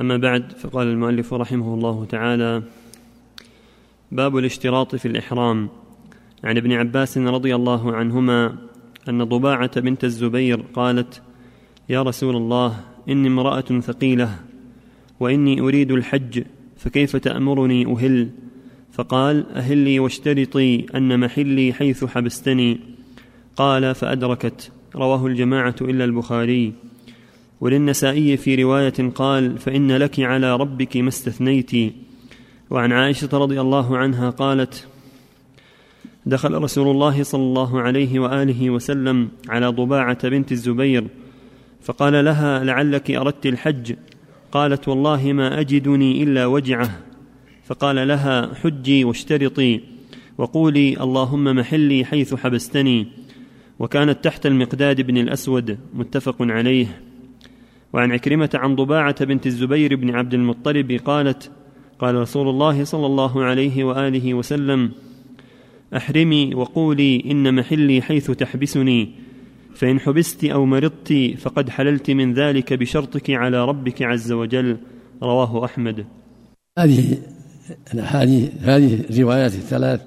أما بعد فقال المؤلف رحمه الله تعالى باب الاشتراط في الإحرام. عن ابن عباس رضي الله عنهما أن ضباعة بنت الزبير قالت يا رسول الله إني امرأة ثقيلة وإني أريد الحج فكيف تأمرني أهل؟ فقال أهلي واشترطي أن محلي حيث حبستني. قال فأدركت. رواه الجماعة إلا البخاري. وللنسائي في رواية قال فإن لك على ربك ما استثنيت. وعن عائشة رضي الله عنها قالت دخل رسول الله صلى الله عليه وآله وسلم على ضباعة بنت الزبير فقال لها لعلك أردت الحج. قالت والله ما أجدني إلا وجعه. فقال لها حجي واشترطي وقولي اللهم محلي حيث حبستني. وكانت تحت المقداد بن الأسود متفق عليه. وعن عكرمة عن ضباعة بنت الزبير بن عبد المطلب قالت قال رسول الله صلى الله عليه وآله وسلم أحرمي وقولي إن محلي حيث تحبسني فإن حبست أو مرضت فقد حللت من ذلك بشرطك على ربك عز وجل رواه أحمد. هذه الأحاديث هذه الروايات الثلاث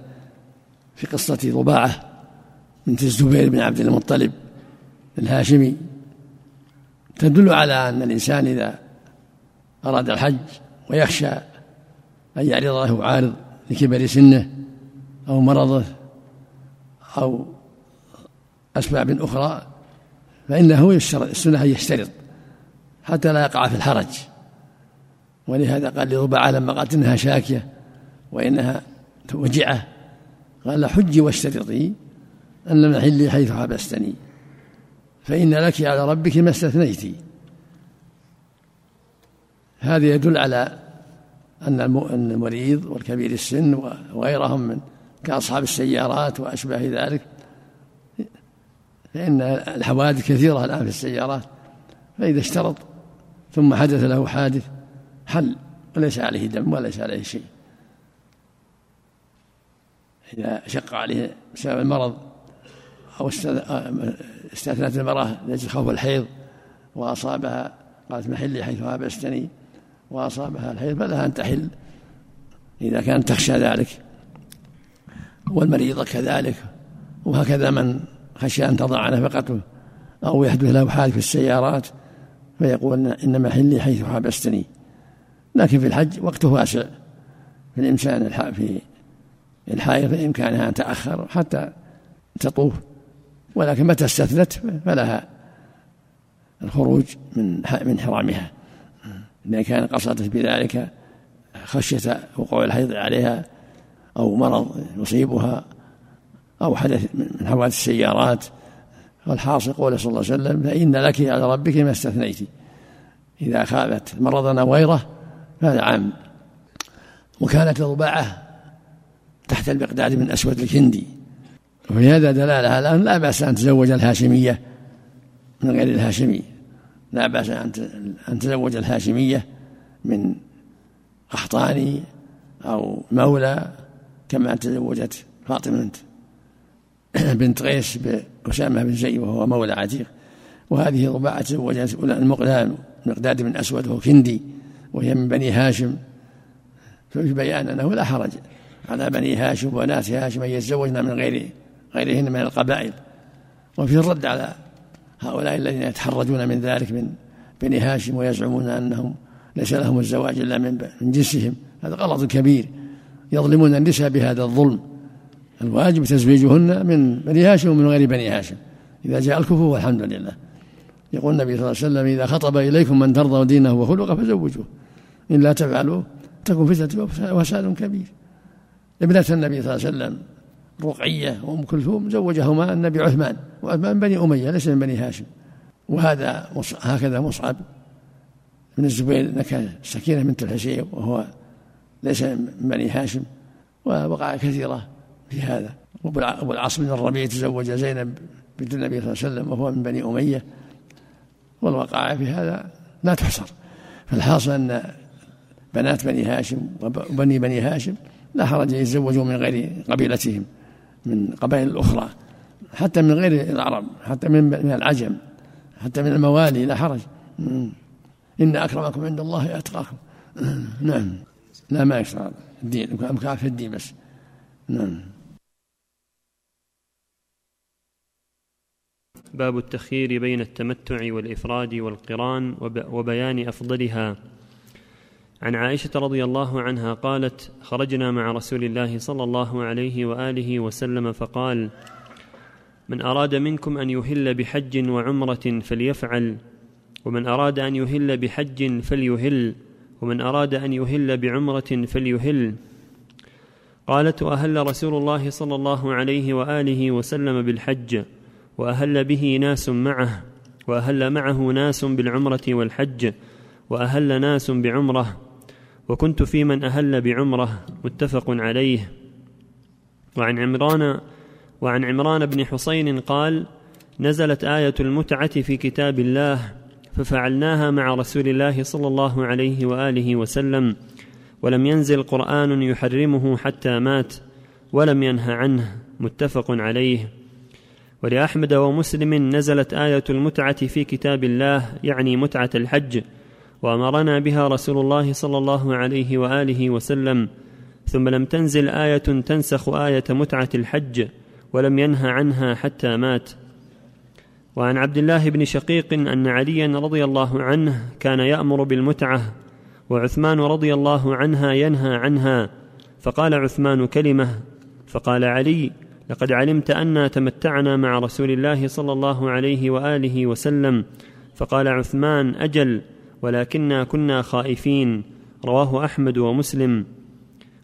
في قصة ضباعة بنت الزبير بن عبد المطلب الهاشمي. تدل على أن الإنسان إذا أراد الحج ويخشى أن يعرض له عارض لكبر سنه أو مرضه أو أسباب أخرى فإنه يشترط السنة أن يشترط حتى لا يقع في الحرج. ولهذا قال لربعة لما قالت إنها شاكية وإنها وجعة قال حجي واشترطي أن محلي حيث حبستني. فإن لك على ربك ما استثنيت. هذا يدل على أن المريض والكبير السن وغيرهم من كأصحاب السيارات وأشباه ذلك. فإن الحوادث كثيرة الآن في السيارات. فإذا اشترط ثم حدث له حادث حل وليس عليه دم وليس عليه شيء. إذا شق عليه بسبب المرض أو استثنت المرأة لأجل خوف الحيض وأصابها قالت محلي حيث هابستني وأصابها الحيض فلها أن تحل إذا كانت تخشى ذلك. والمريضة كذلك وهكذا من خشى أن تضع نفقته أو يحدث له حادث في السيارات فيقول إن محلي حيث حبستني لكن في الحج وقته واسع. في الإنسان في الحائض بإمكانها أن تأخر حتى تطوف. ولكن متى استثنت فلها الخروج من من حرامها. إذا كان قصدت بذلك خشية وقوع الحيض عليها أو مرض يصيبها أو حدث من حوادث السيارات والحاصل قول صلى الله عليه وسلم فإن لك على ربك ما استثنيت. إذا خافت مرضا أو غيره فهذا عام. وكانت الضباعة تحت المقداد من أسود الكندي وفي هذا دلالة الآن لا بأس أن تزوج الهاشمية من غير الهاشمي. لا بأس أن تزوج الهاشمية من قحطاني أو مولى كما تزوجت فاطمة بنت غيس بأسامة بن زيد وهو مولى عتيق. وهذه رباعة تزوجت المقدام مقداد بن أسود وهو كندي وهي من بني هاشم. ففي بيان أنه لا حرج على بني هاشم وناس هاشم أن يتزوجن من غير غيرهن من القبائل. وفي الرد على هؤلاء الذين يتحرجون من ذلك من بني هاشم ويزعمون أنهم ليس لهم الزواج إلا من جنسهم. هذا غلط كبير. يظلمون النساء بهذا الظلم. الواجب تزويجهن من بني هاشم ومن غير بني هاشم. إذا جاء الكفو والحمد لله. يقول النبي صلى الله عليه وسلم إذا خطب إليكم من ترضى دينه وخلقه فزوجوه. إن لا تفعلوا تكون فتنة وفساد كبير. ابنة النبي صلى الله عليه وسلم رقية وأم كلثوم زوجهما النبي عثمان وعثمان بني أمية ليس من بني هاشم. وهذا هكذا مصعب بن الزبير نكى سكينة بنت الحسين وهو ليس من بني هاشم ووقع كثيرة في هذا. وأبو العاص بن الربيع تزوج زينب بنت النبي صلى الله عليه وسلم وهو من بني أمية. والوقائع في هذا لا تحصر. فالحاصل أن بنات بني هاشم وبني بني هاشم لا حرج يتزوجوا من غير قبيلتهم. من قبائل الأخرى حتى من غير العرب حتى من من العجم حتى من الموالي لا حرج. إن أكرمكم عند الله أتقاكم. نعم. لا ما يشرع الدين في الدين بس. نعم. باب التخيير بين التمتع والإفراد والقران وبيان أفضلها. عن عائشة رضي الله عنها قالت خرجنا مع رسول الله صلى الله عليه وآله وسلم فقال من أراد منكم أن يهل بحج وعمرة فليفعل ومن أراد أن يهل بحج فليهل ومن أراد أن يهل بعمرة فليهل. قالت وأهل رسول الله صلى الله عليه وآله وسلم بالحج وأهل به ناس معه وأهل معه ناس بالعمرة والحج وأهل ناس بعمرة وكنت في من أهل بعمرة متفق عليه. وعن عمران وعن عمران بن حسين قال نزلت آية المتعة في كتاب الله ففعلناها مع رسول الله صلى الله عليه وآله وسلم. ولم ينزل قرآن يحرمه حتى مات ولم ينه عنه متفق عليه. ولأحمد ومسلم نزلت آية المتعة في كتاب الله يعني متعة الحج وأمرنا بها رسول الله صلى الله عليه وآله وسلم ثم لم تنزل آية تنسخ آية متعة الحج ولم ينه عنها حتى مات. وعن عبد الله بن شقيق أن عليا رضي الله عنه كان يأمر بالمتعة وعثمان رضي الله عنها ينهى عنها فقال عثمان كلمة فقال علي لقد علمت أنا تمتعنا مع رسول الله صلى الله عليه وآله وسلم فقال عثمان أجل ولكنا كنا خائفين. رواه أحمد ومسلم.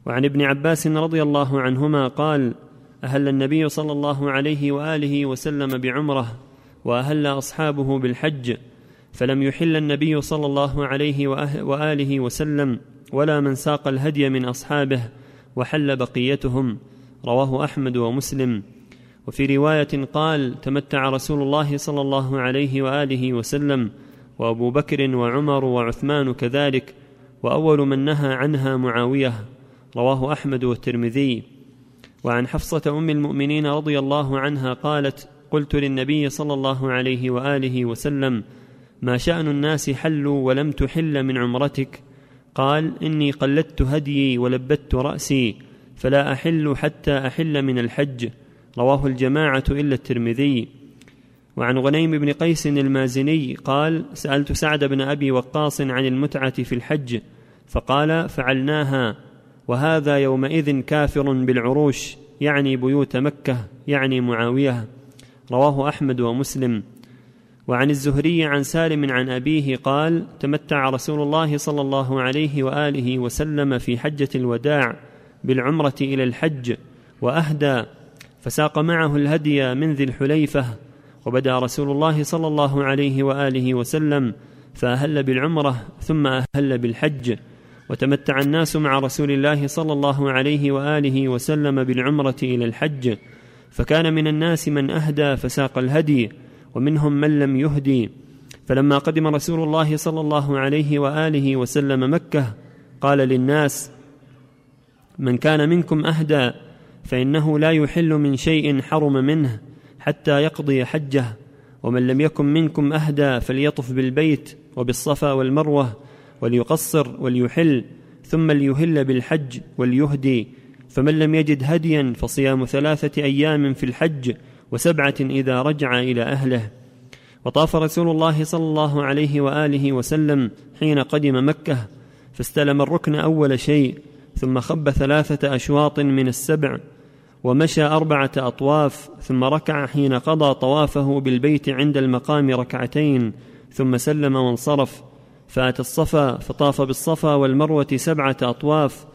وعن ابن عباس رضي الله عنهما قال أهل النبي صلى الله عليه وآله وسلم بعمرة وأهل أصحابه بالحج فلم يحل النبي صلى الله عليه وآله وسلم ولا من ساق الهدي من أصحابه وحل بقيتهم. رواه أحمد ومسلم. وفي رواية قال تمتع رسول الله صلى الله عليه وآله وسلم وأبو بكر وعمر وعثمان كذلك وأول من نهى عنها معاوية رواه أحمد والترمذي. وعن حفصة أم المؤمنين رضي الله عنها قالت قلت للنبي صلى الله عليه وآله وسلم ما شأن الناس حلوا ولم تحل من عمرتك؟ قال إني قلدت هديي ولبت رأسي فلا أحل حتى أحل من الحج. رواه الجماعة إلا الترمذي. وعن غنيم بن قيس المازني قال سألت سعد بن أبي وقاص عن المتعة في الحج فقال فعلناها وهذا يومئذ كافر بالعروش يعني بيوت مكة يعني معاوية. رواه أحمد ومسلم. وعن الزهري عن سالم عن أبيه قال تمتع رسول الله صلى الله عليه وآله وسلم في حجة الوداع بالعمرة إلى الحج وأهدى فساق معه الهدي من ذي الحليفة وبدا رسول الله صلى الله عليه وآله وسلم فأهل بالعمرة ثم أهل بالحج وتمتع الناس مع رسول الله صلى الله عليه وآله وسلم بالعمرة إلى الحج فكان من الناس من أهدى فساق الهدي ومنهم من لم يهدي فلما قدم رسول الله صلى الله عليه وآله وسلم مكة قال للناس من كان منكم أهدى فإنه لا يحل من شيء حرم منه حتى يقضي حجه ومن لم يكن منكم أهدى فليطف بالبيت وبالصفا والمروة وليقصر وليحل ثم ليهل بالحج وليهدي فمن لم يجد هديا فصيام ثلاثة أيام في الحج وسبعة إذا رجع إلى أهله. وطاف رسول الله صلى الله عليه وآله وسلم حين قدم مكة فاستلم الركن أول شيء ثم خب ثلاثة أشواط من السبع ومشى أربعة أطواف ثم ركع حين قضى طوافه بالبيت عند المقام ركعتين ثم سلم وانصرف. فأتى الصفا فطاف بالصفا والمروة سبعة أطواف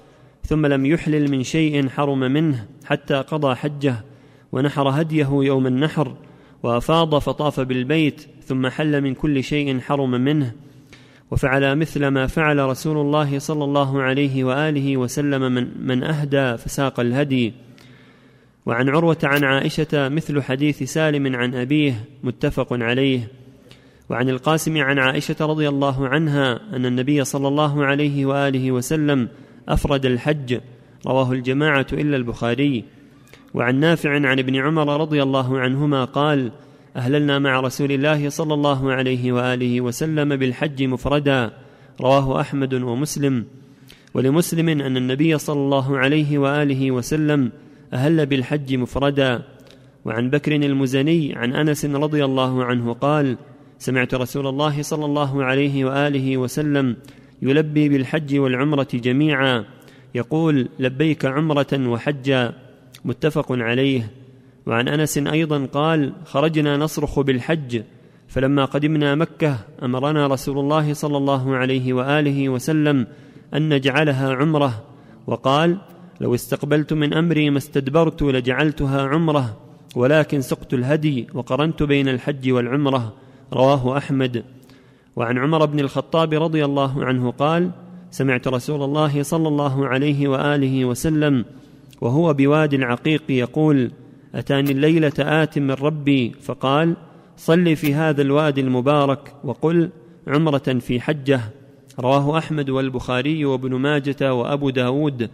ثم لم يحلل من شيء حرم منه حتى قضى حجه ونحر هديه يوم النحر وأفاض فطاف بالبيت ثم حل من كل شيء حرم منه. وفعل مثل ما فعل رسول الله صلى الله عليه وآله وسلم من, من أهدى فساق الهدي. وعن عروة عن عائشة مثل حديث سالم عن أبيه متفق عليه. وعن القاسم عن عائشة رضي الله عنها أن النبي صلى الله عليه وآله وسلم أفرد الحج رواه الجماعة إلا البخاري. وعن نافع عن ابن عمر رضي الله عنهما قال أهللنا مع رسول الله صلى الله عليه وآله وسلم بالحج مفردا رواه أحمد ومسلم. ولمسلم أن النبي صلى الله عليه وآله وسلم أهل بالحج مفردا. وعن بكر المزني عن أنس رضي الله عنه قال سمعت رسول الله صلى الله عليه وآله وسلم يلبي بالحج والعمرة جميعا. يقول لبيك عمرة وحجا. متفق عليه. وعن أنس أيضا قال خرجنا نصرخ بالحج فلما قدمنا مكة أمرنا رسول الله صلى الله عليه وآله وسلم أن نجعلها عمرة. وقال لو استقبلت من أمري ما استدبرت لجعلتها عمرة ولكن سقت الهدي وقرنت بين الحج والعمرة. رواه أحمد. وعن عمر بن الخطاب رضي الله عنه قال سمعت رسول الله صلى الله عليه وآله وسلم وهو بوادي العقيق يقول أتاني الليلة آت من ربي؟ فقال صل في هذا الوادي المبارك وقل عمرة في حجة. رواه أحمد والبخاري وابن ماجة وأبو داود.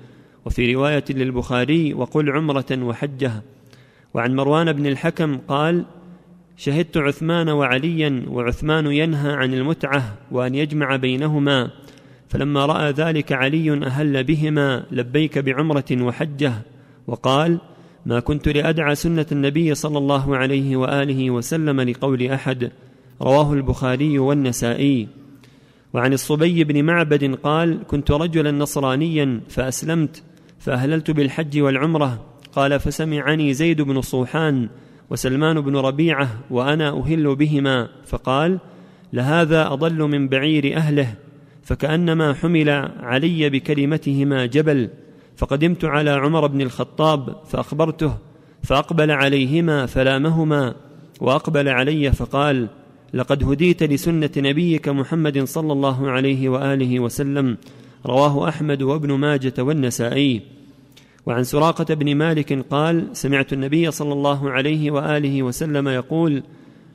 وفي رواية للبخاري وقل عمرة وحجة. وعن مروان بن الحكم قال شهدت عثمان وعليا وعثمان ينهى عن المتعة وأن يجمع بينهما فلما رأى ذلك علي أهل بهما لبيك بعمرة وحجة وقال ما كنت لأدعى سنة النبي صلى الله عليه وآله وسلم لقول أحد رواه البخاري والنسائي. وعن الصبي بن معبد قال كنت رجلا نصرانيا فأسلمت فأهللت بالحج والعمرة. قال فسمعني زيد بن صوحان وسلمان بن ربيعة وأنا أهل بهما. فقال لهذا أضل من بعير أهله فكأنما حمل علي بكلمتهما جبل فقدمت على عمر بن الخطاب فأخبرته فأقبل عليهما فلامهما وأقبل علي فقال لقد هديت لسنة نبيك محمد صلى الله عليه وآله وسلم رواه أحمد وابن ماجة والنسائي. وعن سراقة بن مالك قال سمعت النبي صلى الله عليه وآله وسلم يقول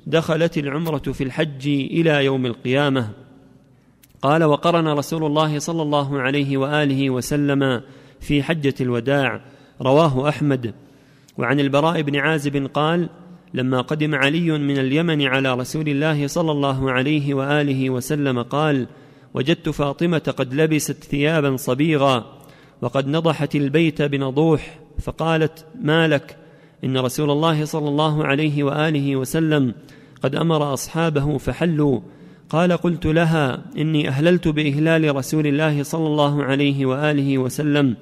دخلت العمرة في الحج إلى يوم القيامة. قال وقرن رسول الله صلى الله عليه وآله وسلم في حجة الوداع. رواه أحمد. وعن البراء بن عازب قال لما قدم علي من اليمن على رسول الله صلى الله عليه وآله وسلم قال وجدت فاطمة قد لبست ثيابا صبيغا وقد نضحت البيت بنضوح فقالت ما لك؟ إن رسول الله صلى الله عليه وآله وسلم قد أمر أصحابه فحلوا. قال قلت لها إني أهللت بإهلال رسول الله صلى الله عليه وآله وسلم.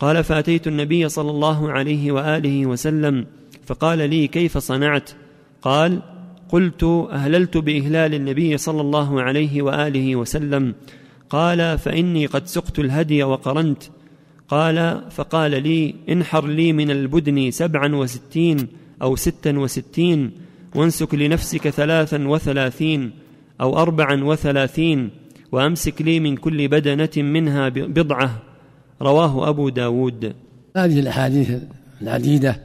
قال فأتيت النبي صلى الله عليه وآله وسلم فقال لي كيف صنعت؟ قال قلت أهللت بإهلال النبي صلى الله عليه وآله وسلم. قال فإني قد سقت الهدي وقرنت. قال فقال لي انحر لي من البدن سبعا وستين أو ستا وستين وانسك لنفسك ثلاثا وثلاثين أو أربعا وثلاثين وأمسك لي من كل بدنة منها بضعة. رواه أبو داود. هذه الأحاديث العديدة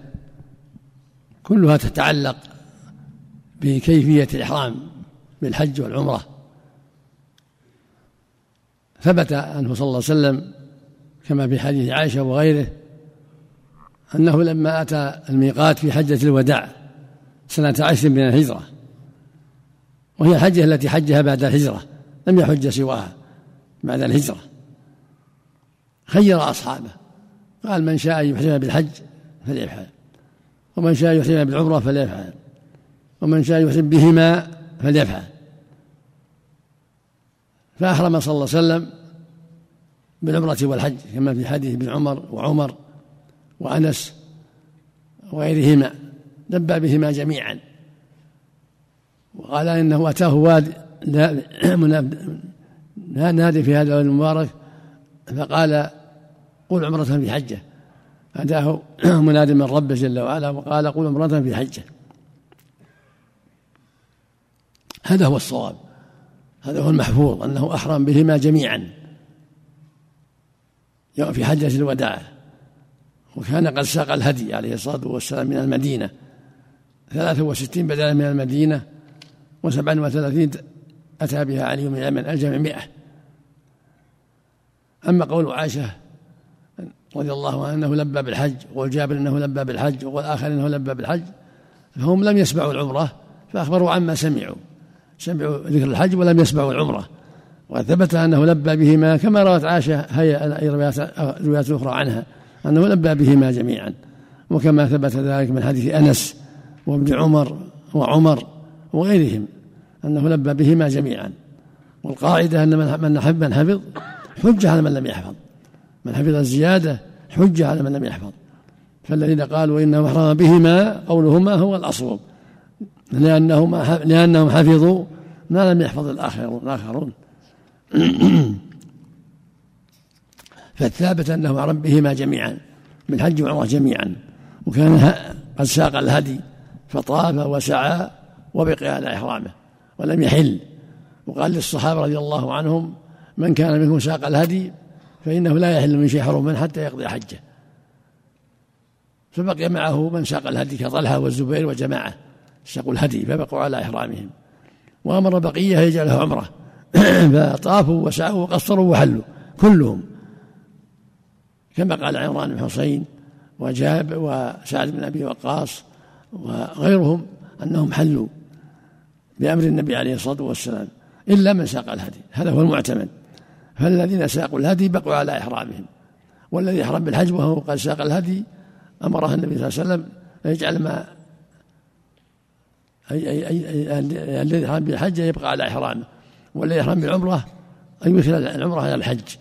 كلها تتعلق بكيفية الإحرام بالحج والعمرة. ثبت أنه صلى الله عليه وسلم كما في حديث عائشة وغيره أنه لما أتى الميقات في حجة الوداع سنة عشر من الهجرة وهي الحجة التي حجها بعد الهجرة لم يحج سواها بعد الهجرة. خير أصحابه. قال من شاء يحرم بالحج فليفعل ومن شاء يحرم بالعمرة فليفعل. ومن شاء يحرم بهما فليفعل. فأحرم صلى الله عليه وسلم بالعمرة والحج كما في حديث ابن عمر وعمر وأنس وغيرهما. لبى بهما جميعا. وقال إنه أتاه واد نادي في هذا المبارك فقال قل عمرة في حجة. أتاه منادي من ربه جل وعلا وقال قل عمرة في حجة. هذا هو الصواب هذا هو المحفوظ أنه أحرم بهما جميعا. في حجة الوداع وكان قد ساق الهدي عليه الصلاة والسلام من المدينة. ثلاثة وستين بدلا من المدينة وسبعا وثلاثين أتى بها علي من اليمن الجمع أما قول عائشة رضي الله عنها أنه لبى بالحج وقول جابر أنه لبى بالحج وقول آخر أنه لبى بالحج فهم لم يسمعوا العمرة فأخبروا عما سمعوا. سمعوا ذكر الحج ولم يسمعوا العمرة. وقد ثبت أنه لبى بهما كما روت عائشة هي روايات أخرى عنها أنه لبى بهما جميعا. وكما ثبت ذلك من حديث أنس وابن عمر وعمر وغيرهم أنه لبى بهما جميعا. والقاعدة أن من حفظ من حفظ حجة على من لم يحفظ. من حفظ الزيادة حجة على من لم يحفظ. فالذين قالوا إنه أحرم بهما قولهما هو الأصوب. لأنهما لأنهم حفظوا ما لم يحفظ الآخرون. فالثابت أنه أحرم بهما جميعا بالحج والعمرة جميعا. وكان قد ساق الهدي فطاف وسعى وبقي على إحرامه ولم يحل. وقال للصحابة رضي الله عنهم من كان منكم ساق الهدي فإنه لا يحل من شيء حرم حتى يقضي حجه. فبقي معه من ساق الهدي كطلحة والزبير وجماعة. ساقوا الهدي فبقوا على إحرامهم. وأمر بقية يجعلها عمرة. فطافوا وسعوا وقصروا وحلوا كلهم. كما قال عمران بن حسين وجاب وسعد بن أبي وقاص وغيرهم أنهم حلوا بأمر النبي عليه الصلاة والسلام إلا من ساق الهدي. هذا هو المعتمد. فالذين ساقوا الهدي بقوا على إحرامهم. والذي أحرم بالحج وهو قد ساق الهدي أمره النبي صلى الله عليه وسلم يجعل ما أي أي أي الذي يحرم بالحج يبقى على إحرامه والذي يحرم بالعمرة أن يدخل العمرة إلى الحج.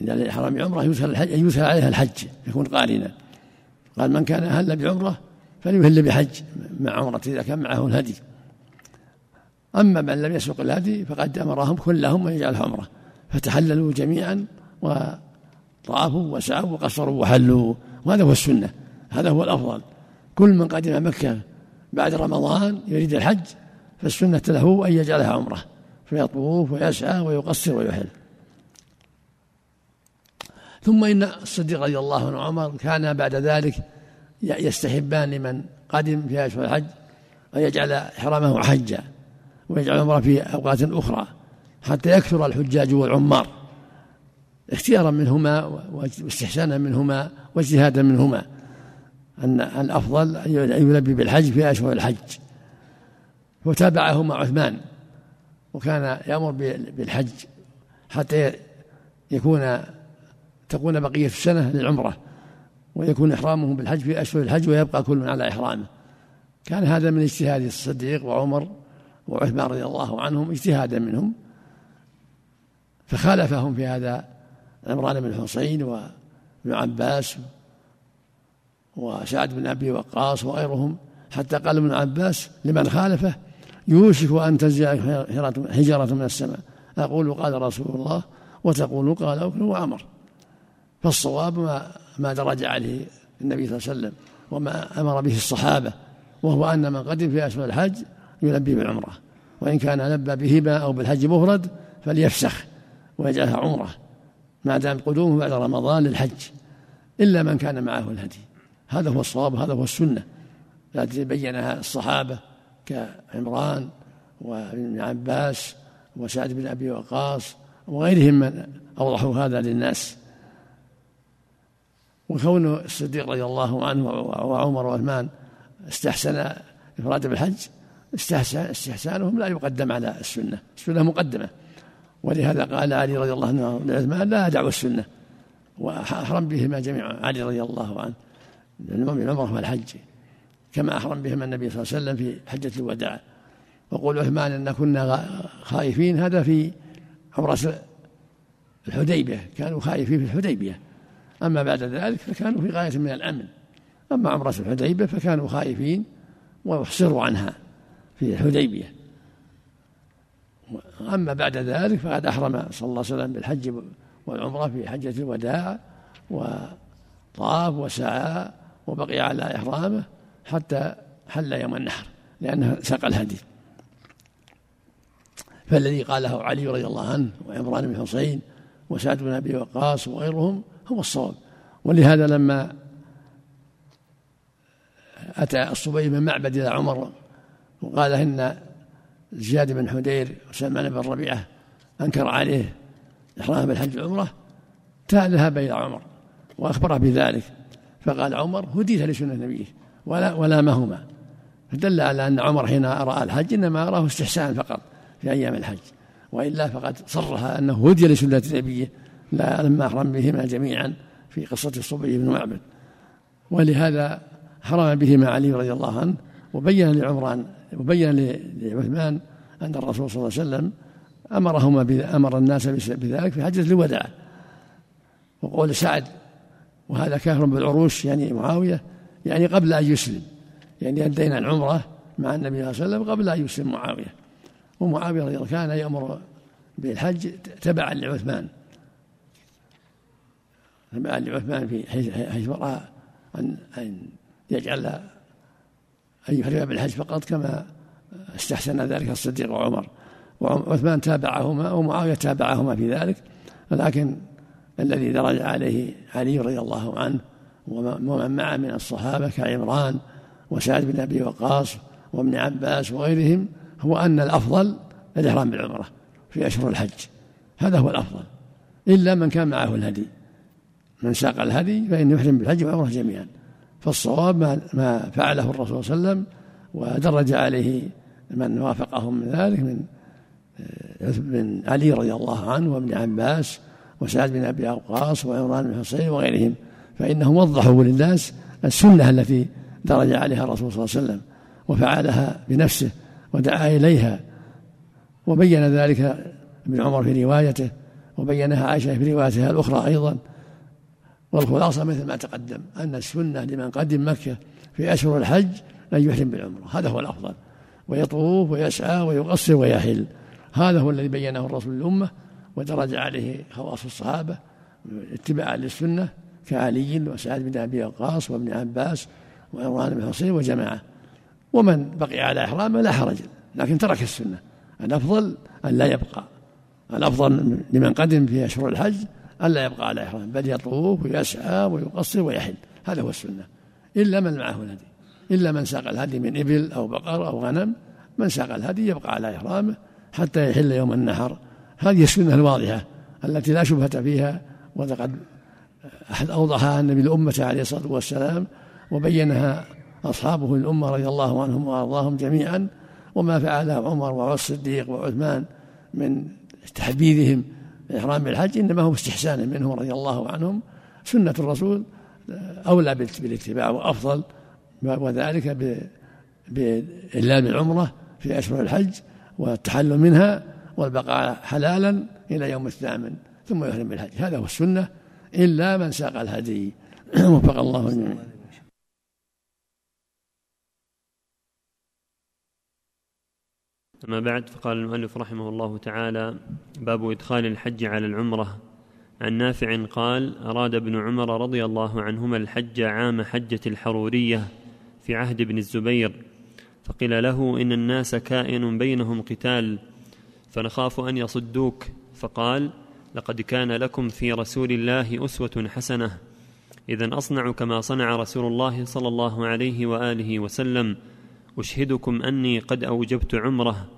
إذا الإحرام عمرة يدخل الحج أن يدخل عليها الحج يكون قارنا. قال من كان أهل بعمرة فليهل بحج مع عمرة إذا كان معه الهدي. أما من لم يسوق الهدي فقد أمرهم كلهم أن يجعلها عمرة. فتحللوا جميعا وطافوا وسعوا وقصروا وحلوا. وهذا هو السنة هذا هو الأفضل. كل من قدم مكة بعد رمضان يريد الحج فالسنة له أن يجعلها عمرة فيطوف ويسعى ويقصر ويحل ثم إن الصديق رضي الله عنه وعمر كان بعد ذلك يستحبان لمن قدم في أشهر الحج أن يجعل إحرامه حجا ويجعل عمره في أوقات أخرى حتى يكثر الحجاج والعمار. اختيارا منهما واستحسانا منهما واجتهادا منهما. أن الأفضل أن يلبي بالحج في أشهر الحج. وتابعه مع عثمان. وكان يأمر بالحج حتى يكون تكون بقية السنة للعمرة ويكون إحرامه بالحج في أشهر الحج ويبقى كل على إحرامه. كان هذا من اجتهاد الصديق وعمر وعثمان رضي الله عنهم اجتهادا منهم. فخالفهم في هذا عمران بن حسين وابن عباس وسعد بن أبي وقاص وغيرهم حتى قال ابن عباس لمن خالفه يوشك أن تنزل حجره من السماء. أقول قال رسول الله وتقول قال ابن وعمر. فالصواب ما ما درج عليه النبي صلى الله عليه وسلم وما أمر به الصحابة وهو أن من قدم في اشهر الحج يلبي بالعمرة. وإن كان لبى بهما أو بالحج مفرد فليفسخ ويجعلها عمرة ما دام قدومه بعد رمضان للحج إلا من كان معه الهدي. هذا هو الصواب هذا هو السنة. التي بينها الصحابة كعمران وابن عباس وسعد بن أبي وقاص وغيرهم من أوضحوا هذا للناس. وكون الصديق رضي الله عنه وعمر وعثمان استحسن إفراد بالحج استحسان استحسانهم لا يقدم على السنة. السنة مقدمة. ولهذا قال علي رضي الله عنه لعثمان لا أدع السنة. وأحرم بهما جميعا. علي رضي الله عنه. العمرة والحج كما أحرم بهما النبي صلى الله عليه وسلم في حجة الوداع. وقول عثمان أن كنا خائفين هذا في عمرة الحديبية كانوا خائفين في الحديبية. أما بعد ذلك فكانوا في غاية من الأمن. أما عمرة الحديبية فكانوا خائفين وأحصروا عنها في الحديبية. أما بعد ذلك فقد أحرم صلى الله عليه وسلم بالحج والعمرة في حجة الوداع وطاف وسعى وبقي على إحرامه حتى حل يوم النحر لأنه ساق الهدي. فالذي قاله علي رضي الله عنه وعمران بن حسين وسعد بن أبي وقاص وغيرهم هو الصواب. ولهذا لما أتى الصبي بن معبد إلى عمر وقال إن زياد بن حدير وسلمان بن ربيعة أنكر عليه إحرام بالحج والعمرة ذهب إلى عمر وأخبره بذلك. فقال عمر هديت لسنة نبيه ولا ولامهما فدل على أن عمر حين رأى الحج إنما أراه استحسان فقط في أيام الحج. وإلا فقد صرها أنه هدي لسنة نبيه لا لما أحرم بهما جميعا في قصة الصبي بن معبد. ولهذا حرم بهما علي رضي الله عنه وبين لعمران وبين لعثمان أن الرسول صلى الله عليه وسلم أمرهما أمر الناس بذلك في حجة الوداع. وقول سعد وهذا كافر بالعروش يعني معاوية يعني قبل أن يسلم. يعني أدينا العمرة مع النبي صلى الله عليه وسلم قبل أن يسلم معاوية. ومعاوية رضي الله كان يأمر بالحج تبعا لعثمان. تبعا لعثمان في حيث رأى أن أن يجعل أن يحرم بالحج فقط كما استحسن ذلك الصديق وعمر. وعثمان تابعهما ومعاوية تابعهما في ذلك ولكن الذي درج عليه علي رضي الله عنه ومن معه من الصحابة كعمران وسعد بن أبي وقاص وابن عباس وغيرهم هو أن الأفضل الإحرام بالعمرة في أشهر الحج. هذا هو الأفضل. إلا من كان معه الهدي. من ساق الهدي فإنه يحرم بالحج والعمرة جميعا. فالصواب ما, ما فعله الرسول صلى الله عليه وسلم ودرج عليه من وافقهم من ذلك من من علي رضي الله عنه وابن عباس وسعد بن أبي وقاص وعمران بن حصين وغيرهم فإنهم وضحوا للناس السنة التي درج عليها الرسول صلى الله عليه وسلم وفعلها بنفسه ودعا إليها. وبين ذلك ابن عمر في روايته وبينها عائشة في روايتها الأخرى أيضا. والخلاصة مثل ما تقدم أن السنة لمن قدم مكة في أشهر الحج ان يحرم بالعمرة. هذا هو الأفضل. ويطوف ويسعى ويقصر ويحل. هذا هو الذي بينه الرسول للأمة. ودرج عليه خواص الصحابة اتباعا للسنة كعلي وسعد بن أبي وقاص وابن عباس وعمران بن حصين وجماعة. ومن بقي على احرامه لا حرج لكن ترك السنة. الأفضل أن لا يبقى. الأفضل لمن قدم في أشهر الحج أن لا يبقى على إحرام بل يطوف ويسعى ويقصر ويحل. هذا هو السنة. إلا من معه الهدي. إلا من ساق الهدي من إبل أو بقر أو غنم من ساق الهدي يبقى على إحرامه حتى يحل يوم النحر هذه السنة الواضحة التي لا شبهة فيها؟ أحد أوضحها النبي لأمة عليه الصلاة والسلام وبينها أصحابه الأمة رضي الله عنهم وأرضاهم جميعا وما فعله عمر والصديق وعثمان من تحبيذهم إحرام بالحج إنما هو استحسان منهم رضي الله عنهم. سنة الرسول أولى بالاتباع وأفضل وذلك بإهلال العمرة في أشهر الحج والتحلل منها. والبقاء حلالا إلى يوم الثامن ثم يحرم بالحج هذا هو السنة. إلا من ساق الهدي. وفق الله الجميع أما بعد فقال المؤلف رحمه الله تعالى باب إدخال الحج على العمرة. عن نافع قال أراد ابن عمر رضي الله عنهما الحج عام حجة الحرورية في عهد ابن الزبير فقيل له إن الناس كائن بينهم قتال. فنخاف أن يصدوك. فقال لقد كان لكم في رسول الله أسوة حسنة. إذا أصنع كما صنع رسول الله صلى الله عليه وآله وسلم. أشهدكم أني قد أوجبت عمره.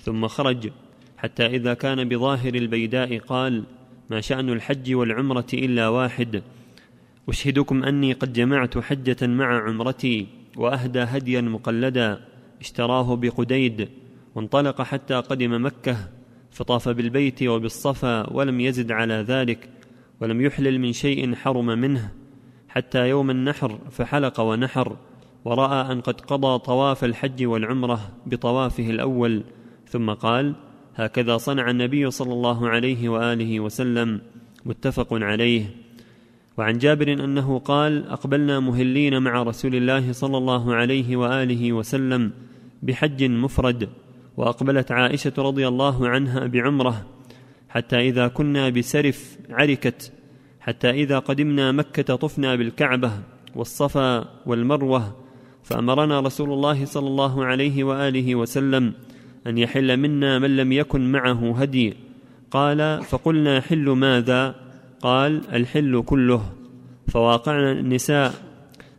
ثم خرج. حتى إذا كان بظاهر البيداء قال ما شأن الحج والعمرة إلا واحد. أشهدكم أني قد جمعت حجة مع عمرتي وأهدى هديا مقلدا. اشتراه بقديد. وانطلق حتى قدم مكة فطاف بالبيت وبالصفا ولم يزد على ذلك ولم يحلل من شيء حرم منه حتى يوم النحر فحلق ونحر ورأى أن قد قضى طواف الحج والعمرة بطوافه الأول ثم قال هكذا صنع النبي صلى الله عليه وآله وسلم متفق عليه. وعن جابر أنه قال أقبلنا مهلين مع رسول الله صلى الله عليه وآله وسلم بحج مفرد. وأقبلت عائشة رضي الله عنها بعمرة حتى إذا كنا بسرف عركت حتى إذا قدمنا مكة طفنا بالكعبة والصفا والمروة فأمرنا رسول الله صلى الله عليه وآله وسلم أن يحل منا من لم يكن معه هدي. قال فقلنا حل ماذا؟ قال الحل كله. فواقعنا النساء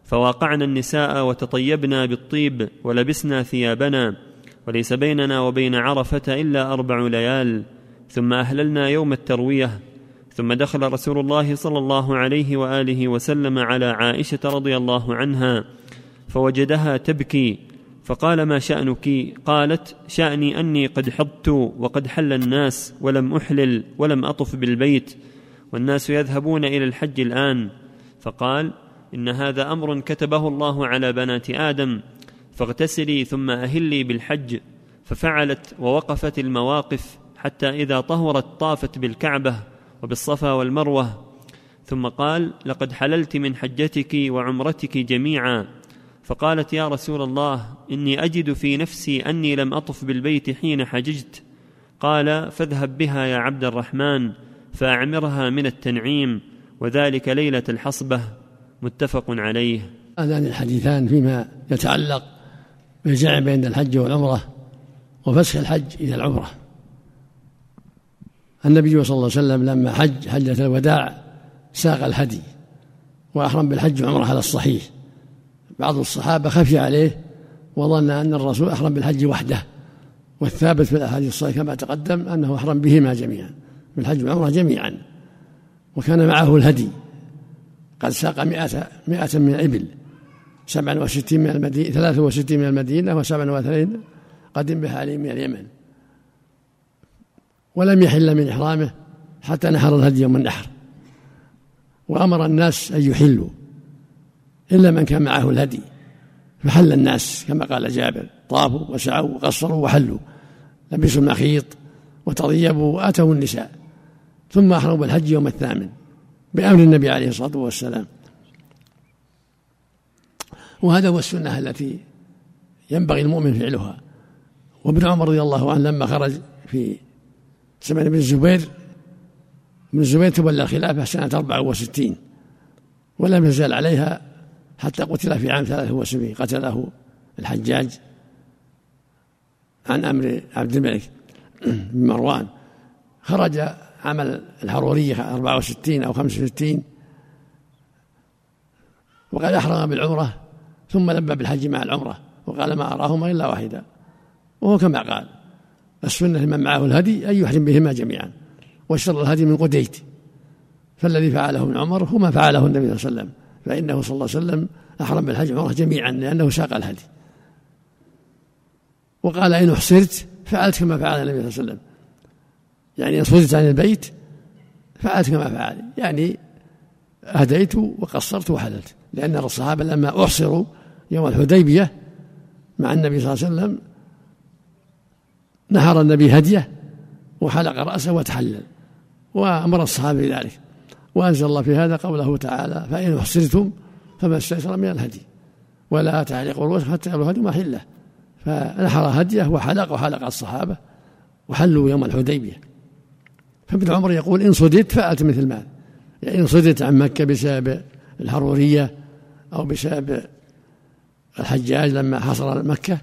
فواقعنا النساء وتطيبنا بالطيب ولبسنا ثيابنا. وليس بيننا وبين عرفة إلا أربع ليال ثم أهللنا يوم التروية ثم دخل رسول الله صلى الله عليه وآله وسلم على عائشة رضي الله عنها فوجدها تبكي فقال ما شأنك؟ قالت شأني أني قد حضت وقد حل الناس ولم أحلل ولم أطف بالبيت والناس يذهبون إلى الحج الآن. فقال إن هذا أمر كتبه الله على بنات آدم فاغتسلي ثم أهلي بالحج ففعلت ووقفت المواقف حتى إذا طهرت طافت بالكعبة وبالصفا والمروة. ثم قال لقد حللت من حجتك وعمرتك جميعا فقالت يا رسول الله إني أجد في نفسي أني لم أطف بالبيت حين حججت قال فاذهب بها يا عبد الرحمن فأعمرها من التنعيم وذلك ليلة الحصبة. متفق عليه. هذان الحديثان فيما يتعلق بالجمع بين الحج والعمرة وفسخ الحج إلى العمرة. النبي صلى الله عليه وسلم لما حج حجة الوداع ساق الهدي وأحرم بالحج وعمره على الصحيح. بعض الصحابة خفي عليه وظن أن الرسول أحرم بالحج وحده والثابت في الأحاديث الصحيحة كما تقدم أنه أحرم بهما جميعا بالحج والعمرة جميعا. وكان معه الهدي قد ساق مئة, مئة من الإبل. سبعا وستين من المدينة ثلاثة وستين من المدينة وسبعا وثلاثين قدم بها عليه من اليمن. ولم يحل من إحرامه حتى نحر الهدي يوم النحر. وأمر الناس أن يحلوا إلا من كان معه الهدي. فحل الناس كما قال جابر طافوا وسعوا وقصروا وحلوا. لبسوا المخيط وتطيبوا وآتوا النساء. ثم أحرموا بالحج يوم الثامن بأمر النبي عليه الصلاة والسلام. وهذا هو السنة التي ينبغي المؤمن فعلها. وابن عمر رضي الله عنه لما خرج في زمن ابن الزبير ابن الزبير تولى الخلافه سنة 64 ولم يزال عليها حتى قتل في عام 73 قتله الحجاج عن أمر عبد الملك بن مروان. خرج عمل الحرورية 64 أو 65 وقد أحرم بالعمرة ثم لبى بالحج مع العمرة وقال ما أراهما إلا واحدا. وهو كما قال السنة لمن معه الهدي أن يحرم بهما جميعا واشترى الهدي من قديت فالذي فعله ابن عمر هو ما فعله النبي صلى الله عليه وسلم فإنه صلى الله عليه وسلم أحرم بالحج والعمرة جميعا لأنه ساق الهدي. وقال إن أحصرت فعلت كما فعل النبي صلى الله عليه وسلم. يعني إن صدت عن البيت فعلت كما فعل يعني هديت وقصرت وحللت. لأن الصحابة لما أحصروا يوم الحديبية مع النبي صلى الله عليه وسلم نهر النبي هديه وحلق رأسه وتحلل وأمر الصحابة بذلك. وأنزل الله في هذا قوله تعالى فإن أحصرتم فما استيسر من الهدي ولا تعلقوا الرؤوس حتى يبلغ الهدي محله فنحر هديه وحلق وحلق الصحابة وحلوا يوم الحديبية. فابن عمر يقول إن صدت فأت مثل ما يعني إن صدت عن مكة بسبب الحرورية أو بسبب الحجاج لما حصر مكة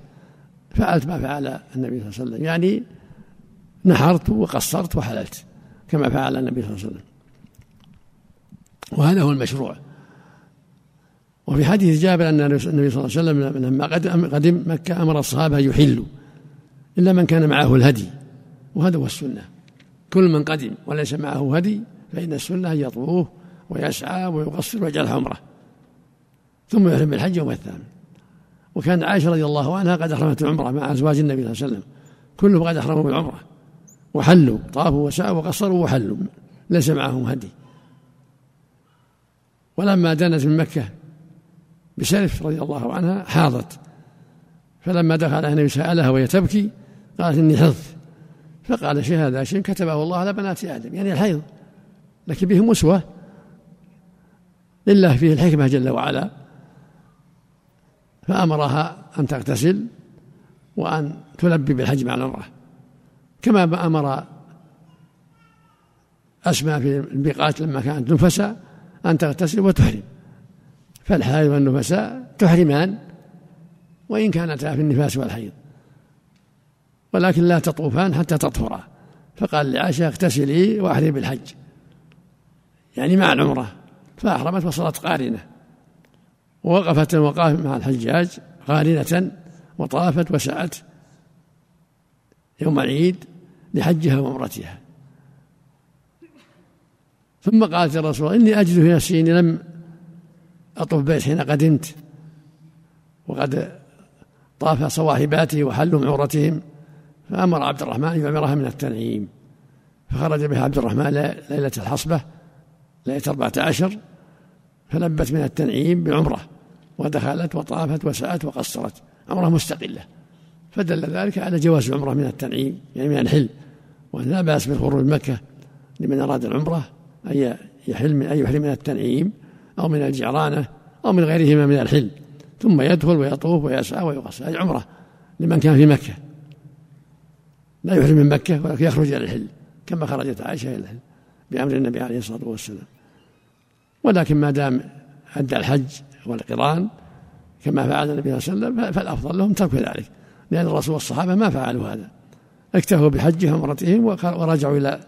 فعلت ما فعل النبي صلى الله عليه وسلم. يعني نحرت وقصرت وحللت كما فعل النبي صلى الله عليه وسلم. وهذا هو المشروع. وفي حديث جابر أن النبي صلى الله عليه وسلم لما قدم مكة أمر الصحابة أن يحلوا إلا من كان معه الهدي وهذا هو السنة. كل من قدم وليس معه هدي فإن السنة أن يطوف ويسعى ويقصر ويجعل عمرة ثم يحرم بالحج يوم الثامن وكان عائشة رضي الله عنها قد أحرمت العمرة مع أزواج النبي صلى الله عليه وسلم. كلهم قد أحرموا بالعمرة. وحلوا طافوا وسعوا وقصروا وحلوا. ليس معهم هدي. ولما دنت من مكة بسلف رضي الله عنها حاضت. فلما دخل النبي سألها وهي تبكي قالت إني حظ. فقال شيء هذا شيء كتبه الله على بنات آدم. يعني الحيض. لكن بهم أسوة لله فيه الحكمة جل وعلا. فأمرها أن تغتسل وأن تلبي بالحج مع العمرة. كما أمر أسماء في البيقات لما كانت نفسا أن تغتسل وتحرم. فالحائض والنفساء تحرمان وإن كانتا في النفاس والحيض. ولكن لا تطوفان حتى تطهرا. فقال لعائشة اغتسلي وأحرمي بالحج. يعني مع العمرة. فأحرمت وصلت قارنة. ووقفت الوقاف مع الحجاج قارنة وطافت وسعت يوم العيد لحجها وعمرتها. ثم قالت الرسول إني أجد في نفسي إني لم أطف بيت حين قدمت وقد طاف صواحباته وحلوا عورتهم فأمر عبد الرحمن أن يعمرها من التنعيم فخرج بها عبد الرحمن ليلة الحصبة ليلة أربعة عشر فلبت من التنعيم بعمرة. ودخلت وطافت وسعت وقصرت. عمرة مستقلة. فدل ذلك على جواز العمرة من التنعيم يعني من الحل. وأن لا بأس من مكة لمن أراد العمرة أن يحل من أن يحرم من التنعيم أو من الجعرانة أو من غيرهما من الحل. ثم يدخل ويطوف ويسعى ويقصر. هذه عمرة لمن كان في مكة. لا يحرم من مكة ولكن يخرج إلى الحل كما خرجت عائشة إلى الحل بأمر النبي عليه الصلاة والسلام. ولكن ما دام أدى الحج والقرآن كما فعل النبي صلى الله عليه وسلم فالأفضل لهم ترك ذلك. لأن الرسول والصحابة ما فعلوا هذا. اكتفوا بحجهم وعمرتهم ورجعوا إلى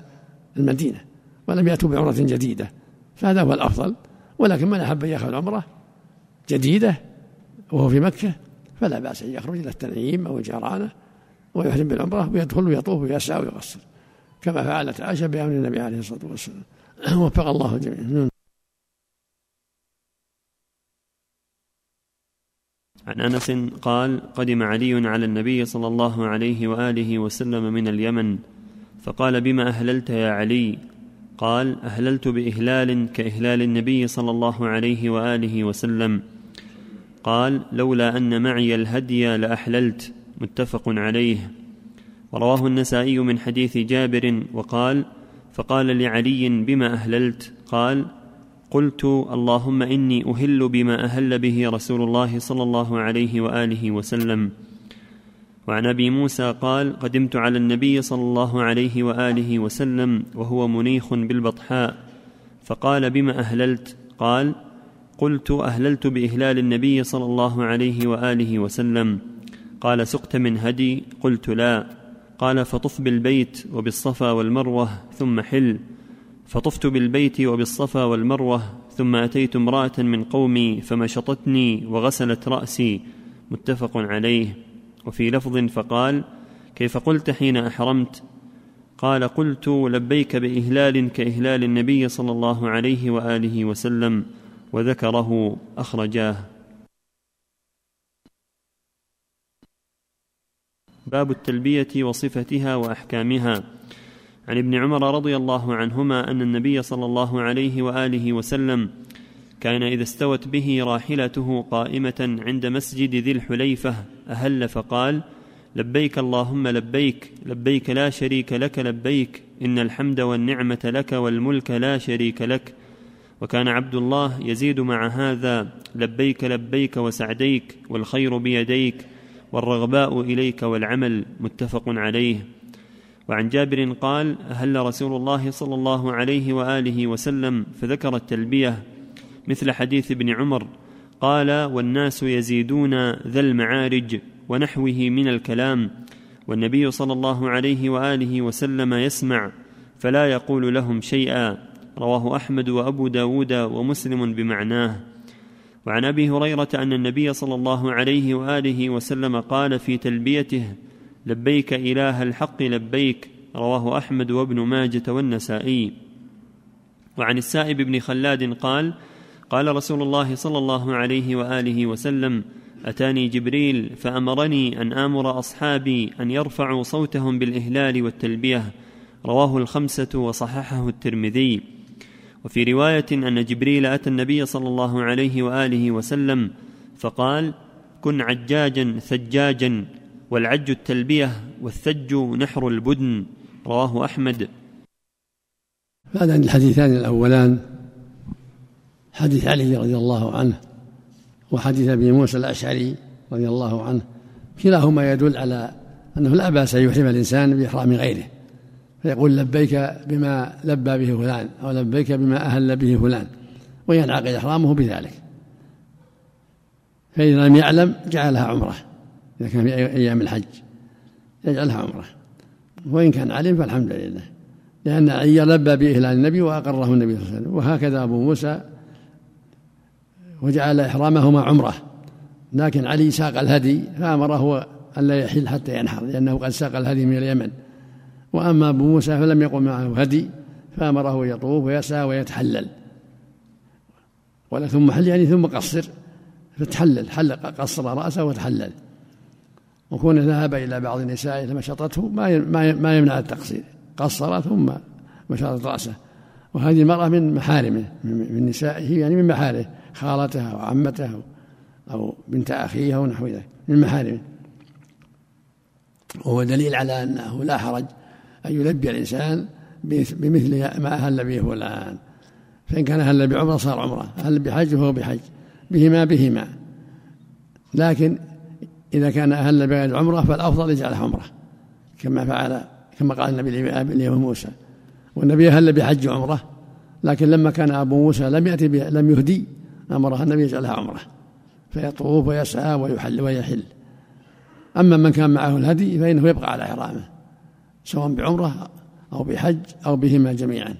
المدينة ولم يأتوا بعمرة جديدة. فهذا هو الأفضل. ولكن من أحب أن يأخذ عمرة جديدة وهو في مكة فلا بأس أن يخرج إلى التنعيم أو الجيرانة ويحرم بالعمرة ويدخل ويطوف ويسعى ويقصر كما فعلت عائشة بأمر النبي عليه الصلاة والسلام. وفق الله الجميع عن أنس قال قدم علي على النبي صلى الله عليه وآله وسلم من اليمن فقال بما أهللت يا علي؟ قال أهللت بإهلال كإهلال النبي صلى الله عليه وآله وسلم. قال لولا أن معي الهدي لأحللت. متفق عليه. ورواه النسائي من حديث جابر وقال فقال لعلي بما أهللت؟ قال قلت اللهم إني أهل بما أهل به رسول الله صلى الله عليه وآله وسلم. وعن أبي موسى قال قدمت على النبي صلى الله عليه وآله وسلم وهو منيخ بالبطحاء. فقال بما أهللت؟ قال قلت أهللت بإهلال النبي صلى الله عليه وآله وسلم. قال سقت من هدي؟ قلت لا. قال فطف بالبيت وبالصفا والمروة ثم حل. فطفت بالبيت وبالصفا والمروة ثم أتيت امرأة من قومي فمشطتني وغسلت رأسي. متفق عليه. وفي لفظ فقال كيف قلت حين أحرمت؟ قال قلت لبيك بإهلال كإهلال النبي صلى الله عليه وآله وسلم وذكره أخرجاه. باب التلبية وصفتها وأحكامها. عن ابن عمر رضي الله عنهما أن النبي صلى الله عليه وآله وسلم كان إذا استوت به راحلته قائمة عند مسجد ذي الحليفة أهل فقال لبيك اللهم لبيك لبيك لا شريك لك لبيك إن الحمد والنعمة لك والملك لا شريك لك. وكان عبد الله يزيد مع هذا لبيك لبيك وسعديك والخير بيديك والرغباء إليك والعمل متفق عليه. وعن جابر قال أهل رسول الله صلى الله عليه وآله وسلم فذكر التلبية مثل حديث ابن عمر؟ قال والناس يزيدون ذا المعارج ونحوه من الكلام والنبي صلى الله عليه وآله وسلم يسمع فلا يقول لهم شيئا. رواه أحمد وأبو داود ومسلم بمعناه. وعن أبي هريرة أن النبي صلى الله عليه وآله وسلم قال في تلبيته لبيك إله الحق لبيك رواه أحمد وابن ماجة والنسائي. وعن السائب بن خلاد قال قال رسول الله صلى الله عليه وآله وسلم أتاني جبريل فأمرني أن آمر أصحابي أن يرفعوا صوتهم بالإهلال والتلبية. رواه الخمسة وصححه الترمذي. وفي رواية أن جبريل أتى النبي صلى الله عليه وآله وسلم فقال كن عجاجا ثجاجا. والعج التلبية والثج نحر البدن رواه أحمد. هذان الحديثان الأولان حديث علي رضي الله عنه وحديث أبي موسى الأشعري رضي الله عنه كلاهما يدل على أنه لا بأس أن يحرم الإنسان بإحرام غيره. فيقول لبيك بما لبى به فلان أو لبيك بما أهل به فلان وينعقد إحرامه بذلك. فاذا لم يعلم جعلها عمرة. إذا كان في أيام الحج يجعلها عمرة. وإن كان علم فالحمد لله. لأن علي لبى بإهلال النبي وأقره النبي صلى الله عليه وسلم. وهكذا أبو موسى وجعل إحرامهما عمرة. لكن علي ساق الهدي فأمره أن لا يحل حتى ينحر لأنه قد ساق الهدي من اليمن. وأما أبو موسى فلم يقم معه هدي فأمره يطوف ويسعى ويتحلل. ولا ثم حل يعني ثم قصر فتحلل حلق قصر رأسه وتحلل. وكونه ذهب إلى بعض النساء فمشطته ما ما يمنع التقصير. قصر ثم مشطت رأسه. وهذه المرأة من محارمه من نسائه يعني من محارمه خالته أو عمته أو بنت أخيه أو نحو ذلك من محارمه. وهو دليل على أنه لا حرج أن يلبي الإنسان بمثل ما أهل به فلان فإن كان أهل بعمرة صار عمرة أهل بحج فهو بحج بهما بهما. لكن إذا كان أهل بغير عمرة فالأفضل يجعلها عمرة كما فعل كما قال النبي لأبي موسى. والنبي أهل بحج عمرة لكن لما كان أبو موسى لم يأتي لم يهدي أمرها النبي يجعلها عمرة. فيطوف ويسعى ويحل ويحل. أما من كان معه الهدي فإنه يبقى على إحرامه سواء بعمرة أو بحج أو بهما جميعا.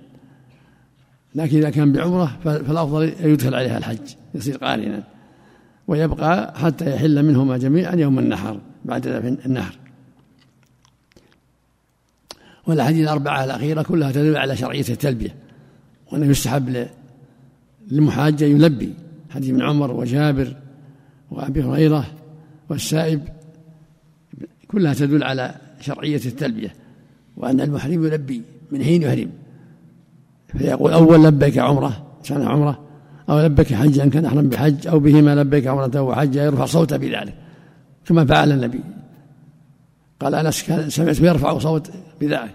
لكن إذا كان بعمرة فالأفضل يدخل عليها الحج يصير قارنا. ويبقى حتى يحل منهما جميعا يوم النحر بعد النهر. والأحاديث الأربعة الأخيرة كلها تدل على شرعية التلبية وأنه يستحب للمحاجة يلبي. حديث ابن عمر وجابر وأبي هريرة والسائب كلها تدل على شرعية التلبية وأن المحرم يلبي من حين يحرم. فيقول أول لبيك عمرة كان عمرة أو لبيك حجا كان أحرم بحج أو بهما لبيك عمرة وحجا يرفع صوته بذلك كما فعل النبي. قال أنس كان سمعته يرفع صوت بذلك.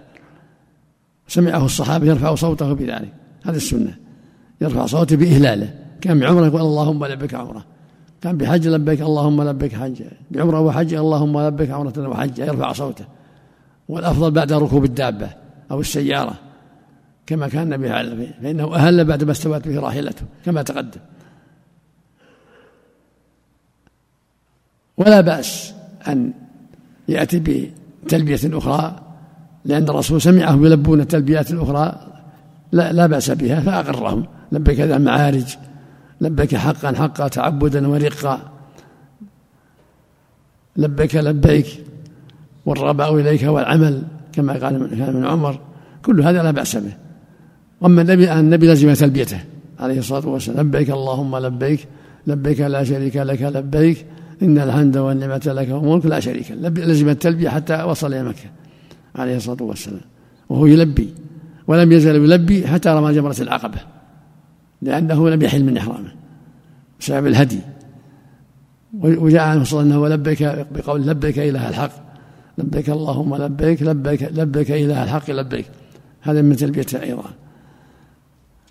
سمعه الصحابة يرفع صوته بذلك. هذه السنة. يرفع صوته بإهلاله. كان بعمرة يقول اللهم لبيك عمرة. كان بحج لبيك اللهم لبيك حج. بعمرة وحج اللهم لبيك عمرة وحج يرفع صوته. والأفضل بعد ركوب الدابة أو السيارة. كما كان النبي عليه فإنه أهل بعد ما استوت به راحلته كما تقدم. ولا بأس أن يأتي بتلبية أخرى لأن الرسول سمعهم يلبون التلبيات الأخرى لا, لا بأس بها فأقرهم. لبيك ذا المعارج لبيك حقا حقا تعبدا ورقا. لبيك لبيك والرباء إليك والعمل كما قال من عمر. كل هذا لا بأس به. أما النبي النبي لزم تلبيته. عليه الصلاة والسلام. لبيك اللهم لبيك. لبيك لا شريك لك لبيك. إن الحمد والنعمة لك والملك لا شريك لزم التلبية حتى وصل إلى مكة. عليه الصلاة والسلام. وهو يلبي. ولم يزل يلبي حتى رمى جمرة العقبة. لأنه لم يحل من إحرامه. بسبب الهدي. وجاء عنه صلى الله عليه وسلم لبيك بقول لبيك إله الحق. لبيك اللهم لبيك. لبيك لبيك إله الحق. لبيك. هذا من تلبيته أيضا.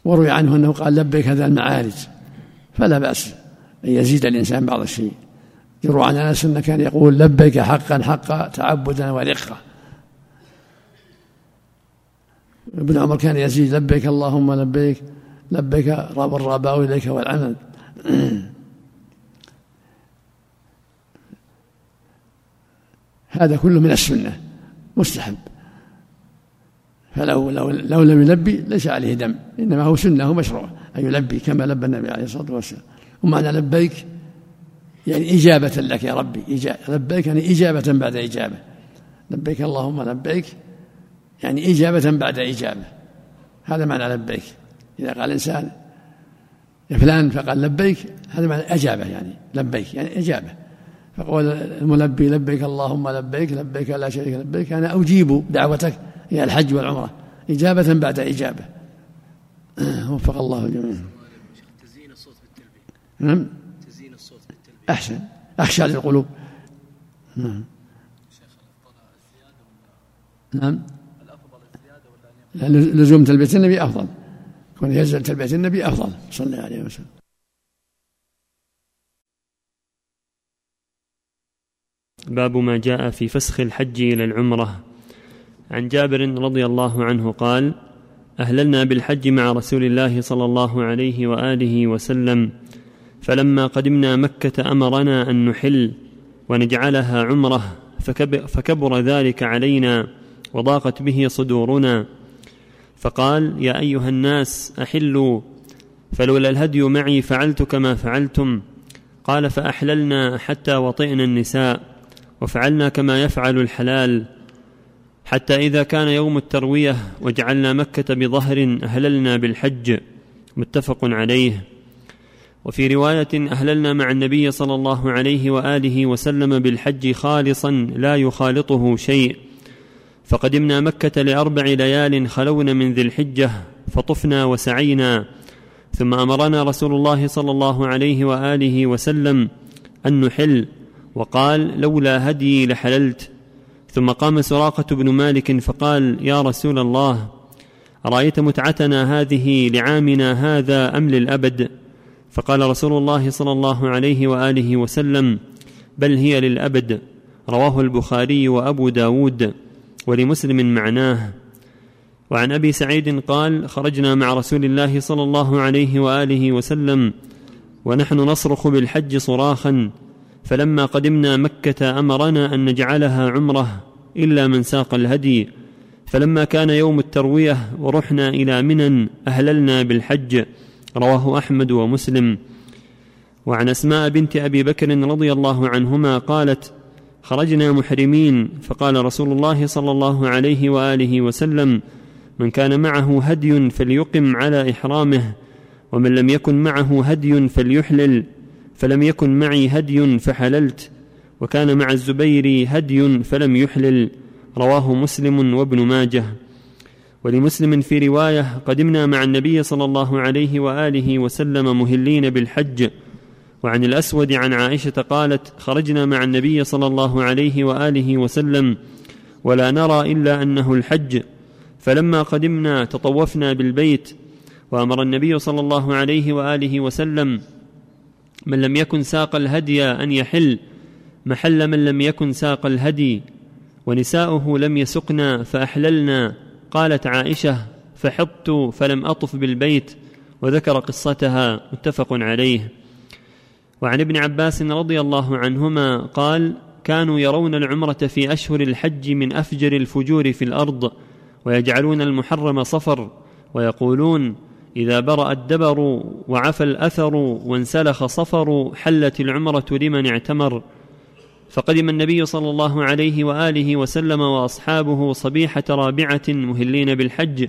وروي عنه أنه قال لبيك هذا المعارج. فلا بأس أن يزيد الإنسان بعض الشيء. يروى عن أنس أنه كان يقول لبيك حقا حقا تعبدا ورقة ابن عمر كان يزيد لبيك اللهم لبيك لبيك رب الرباء إليك والعمل. هذا كله من السنة. مستحب. فلو لو لو لم يلبي ليس عليه دم إنما هو سنة مشروع. أن يلبي كما لبى النبي عليه الصلاة والسلام. ومعنى لبيك يعني إجابة لك يا ربي إجابة لبيك يعني إجابة بعد إجابة. لبيك اللهم لبيك يعني إجابة بعد إجابة. هذا معنى لبيك. إذا قال الإنسان يا فلان فقال لبيك هذا معنى أجابة يعني لبيك يعني إجابة. فقول الملبي لبيك اللهم لبيك لبيك لا شريك لبيك أنا أجيب دعوتك إلى الحج والعمرة إجابة بعد إجابة. وفق الله الجميع تزيين الصوت بالتلبية نعم؟ تزيين الصوت بالتلبية أحسن. أخشى للقلوب. نعم. نعم. لزوم تلبية النبي أفضل. كون يزل تلبية النبي أفضل. صلى الله عليه وسلم. باب ما جاء في فسخ الحج إلى العمرة. عن جابر رضي الله عنه قال أهللنا بالحج مع رسول الله صلى الله عليه وآله وسلم فلما قدمنا مكة أمرنا أن نحل ونجعلها عمرة فكبر ذلك علينا وضاقت به صدورنا فقال يا أيها الناس أحلوا فلولا الهدي معي فعلت كما فعلتم قال فأحللنا حتى وطئنا النساء وفعلنا كما يفعل الحلال حتى إذا كان يوم التروية وجعلنا مكة بظهر أهللنا بالحج متفق عليه. وفي رواية أهللنا مع النبي صلى الله عليه وآله وسلم بالحج خالصا لا يخالطه شيء. فقدمنا مكة لأربع ليال خلون من ذي الحجة فطفنا وسعينا. ثم أمرنا رسول الله صلى الله عليه وآله وسلم أن نحل وقال لولا هدي لحللت. ثم قام سراقة بن مالك فقال يا رسول الله أرأيت متعتنا هذه لعامنا هذا أم للأبد؟ فقال رسول الله صلى الله عليه وآله وسلم بل هي للأبد. رواه البخاري وأبو داود ولمسلم معناه. وعن أبي سعيد قال خرجنا مع رسول الله صلى الله عليه وآله وسلم ونحن نصرخ بالحج صراخا فلما قدمنا مكة أمرنا أن نجعلها عمرة إلا من ساق الهدي. فلما كان يوم التروية ورحنا إلى منى أهللنا بالحج رواه أحمد ومسلم. وعن أسماء بنت أبي بكر رضي الله عنهما قالت خرجنا محرمين. فقال رسول الله صلى الله عليه وآله وسلم من كان معه هدي فليقم على إحرامه ومن لم يكن معه هدي فليحلل. فلم يكن معي هدي فحللت وكان مع الزبير هدي فلم يحلل. رواه مسلم وابن ماجه. ولمسلم في رواية قدمنا مع النبي صلى الله عليه وآله وسلم مهلين بالحج. وعن الأسود عن عائشة قالت خرجنا مع النبي صلى الله عليه وآله وسلم ولا نرى إلا أنه الحج. فلما قدمنا تطوفنا بالبيت وأمر النبي صلى الله عليه وآله وسلم من لم يكن ساق الهدي أن يحل محل من لم يكن ساق الهدي ونساؤه لم يسقنا فأحللنا قالت عائشة فحطت فلم أطف بالبيت وذكر قصتها متفق عليه. وعن ابن عباس رضي الله عنهما قال كانوا يرون العمرة في أشهر الحج من أفجر الفجور في الأرض ويجعلون المحرم صفر ويقولون إذا برأ الدبر وعفى الأثر وانسلخ صفر حلت العمرة لمن اعتمر. فقدم النبي صلى الله عليه وآله وسلم وأصحابه صبيحة رابعة مهلين بالحج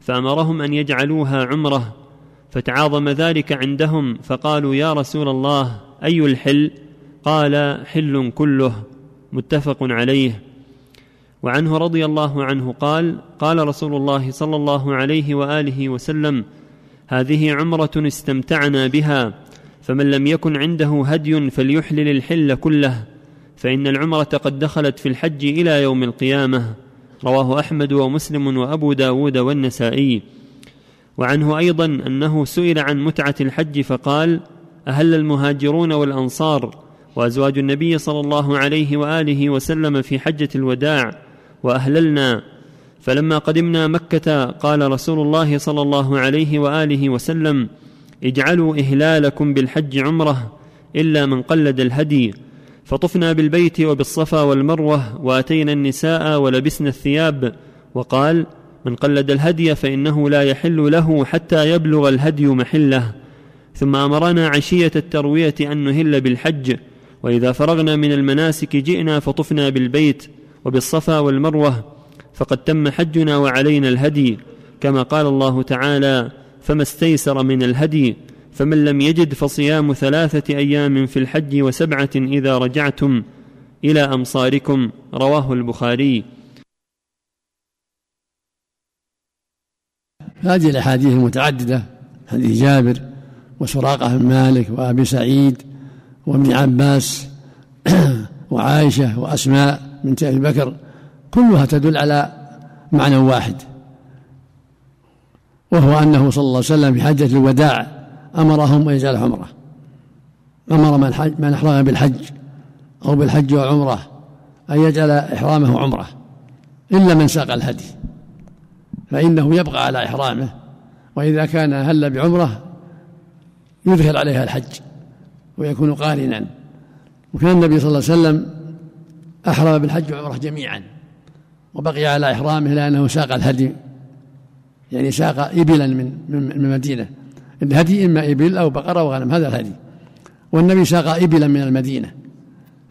فأمرهم أن يجعلوها عمرة. فتعاظم ذلك عندهم فقالوا يا رسول الله أي الحل؟ قال حل كله. متفق عليه. وعنه رضي الله عنه قال قال رسول الله صلى الله عليه وآله وسلم هذه عمرة استمتعنا بها فمن لم يكن عنده هدي فليحلل الحل كله فإن العمرة قد دخلت في الحج إلى يوم القيامة. رواه أحمد ومسلم وأبو داود والنسائي. وعنه أيضا أنه سئل عن متعة الحج فقال أهل المهاجرون والأنصار وأزواج النبي صلى الله عليه وآله وسلم في حجة الوداع وأهللنا. فلما قدمنا مكة قال رسول الله صلى الله عليه وآله وسلم اجعلوا إهلالكم بالحج عمرة إلا من قلد الهدي. فطفنا بالبيت وبالصفا والمروة وأتينا النساء ولبسنا الثياب وقال من قلد الهدي فإنه لا يحل له حتى يبلغ الهدي محله. ثم أمرنا عشية التروية أن نهل بالحج وإذا فرغنا من المناسك جئنا فطفنا بالبيت وبالصفا والمروة فقد تم حجنا وعلينا الهدي. كما قال الله تعالى فما استيسر من الهدي فمن لم يجد فصيام ثلاثة أيام في الحج وسبعة إذا رجعتم إلى أمصاركم. رواه البخاري. هذه الأحاديث المتعددة حديث جابر وسراقة بن مالك وأبي سعيد وابن عباس وعائشة وأسماء بنت أبي بكر كلها تدل على معنى واحد وهو أنه صلى الله عليه وسلم في حجة الوداع أمرهم أن يجعل عمرة أمر من, حج من أحرم بالحج أو بالحج وعمره أن يجعل إحرامه عمرة إلا من ساق الهدي فإنه يبقى على إحرامه وإذا كان هل بعمرة يدخل عليها الحج ويكون قارنا وكان النبي صلى الله عليه وسلم أحرم بالحج والعمرة جميعا. وبقي على إحرامه لأنه ساق الهدي. يعني ساق إبلا من من المدينة. الهدي إما إبل أو بقرة أو غنم هذا الهدي. والنبي ساق إبلا من المدينة.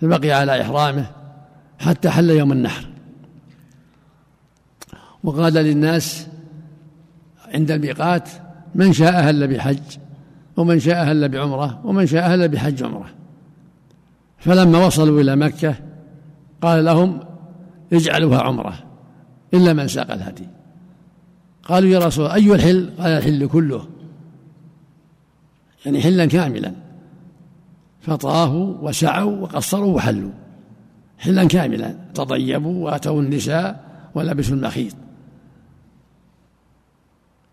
فبقي على إحرامه حتى حل يوم النحر. وقال للناس عند الميقات من شاء هل بحج ومن شاء أهل بعمرة ومن شاء أهل بحج عمرة. فلما وصلوا إلى مكة قال لهم اجعلوها عمرة إلا من ساق الهدي. قالوا يا رسول الله أي الحل؟ قال الحل كله. يعني حلا كاملا. فطافوا وسعوا وقصروا وحلوا. حلا كاملا. تطيبوا وآتوا النساء ولبسوا المخيط.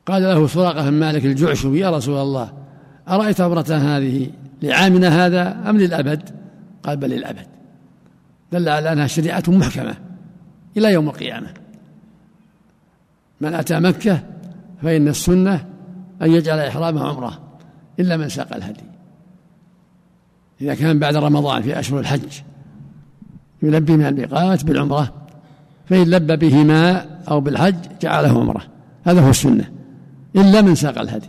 قال له سراقة بن مالك الجعشم يا رسول الله أرأيت عبرة هذه؟ لعامنا هذا أم للأبد؟ قال بل للأبد. دل على أنها شريعة محكمة. إلى يوم القيامة. من أتى مكة فإن السنة أن يجعل إحرامه عمرة إلا من ساق الهدي. إذا كان بعد رمضان في أشهر الحج يلبي من الميقات بالعمرة فإن لبى بهما أو بالحج جعله عمرة. هذا هو السنة إلا من ساق الهدي.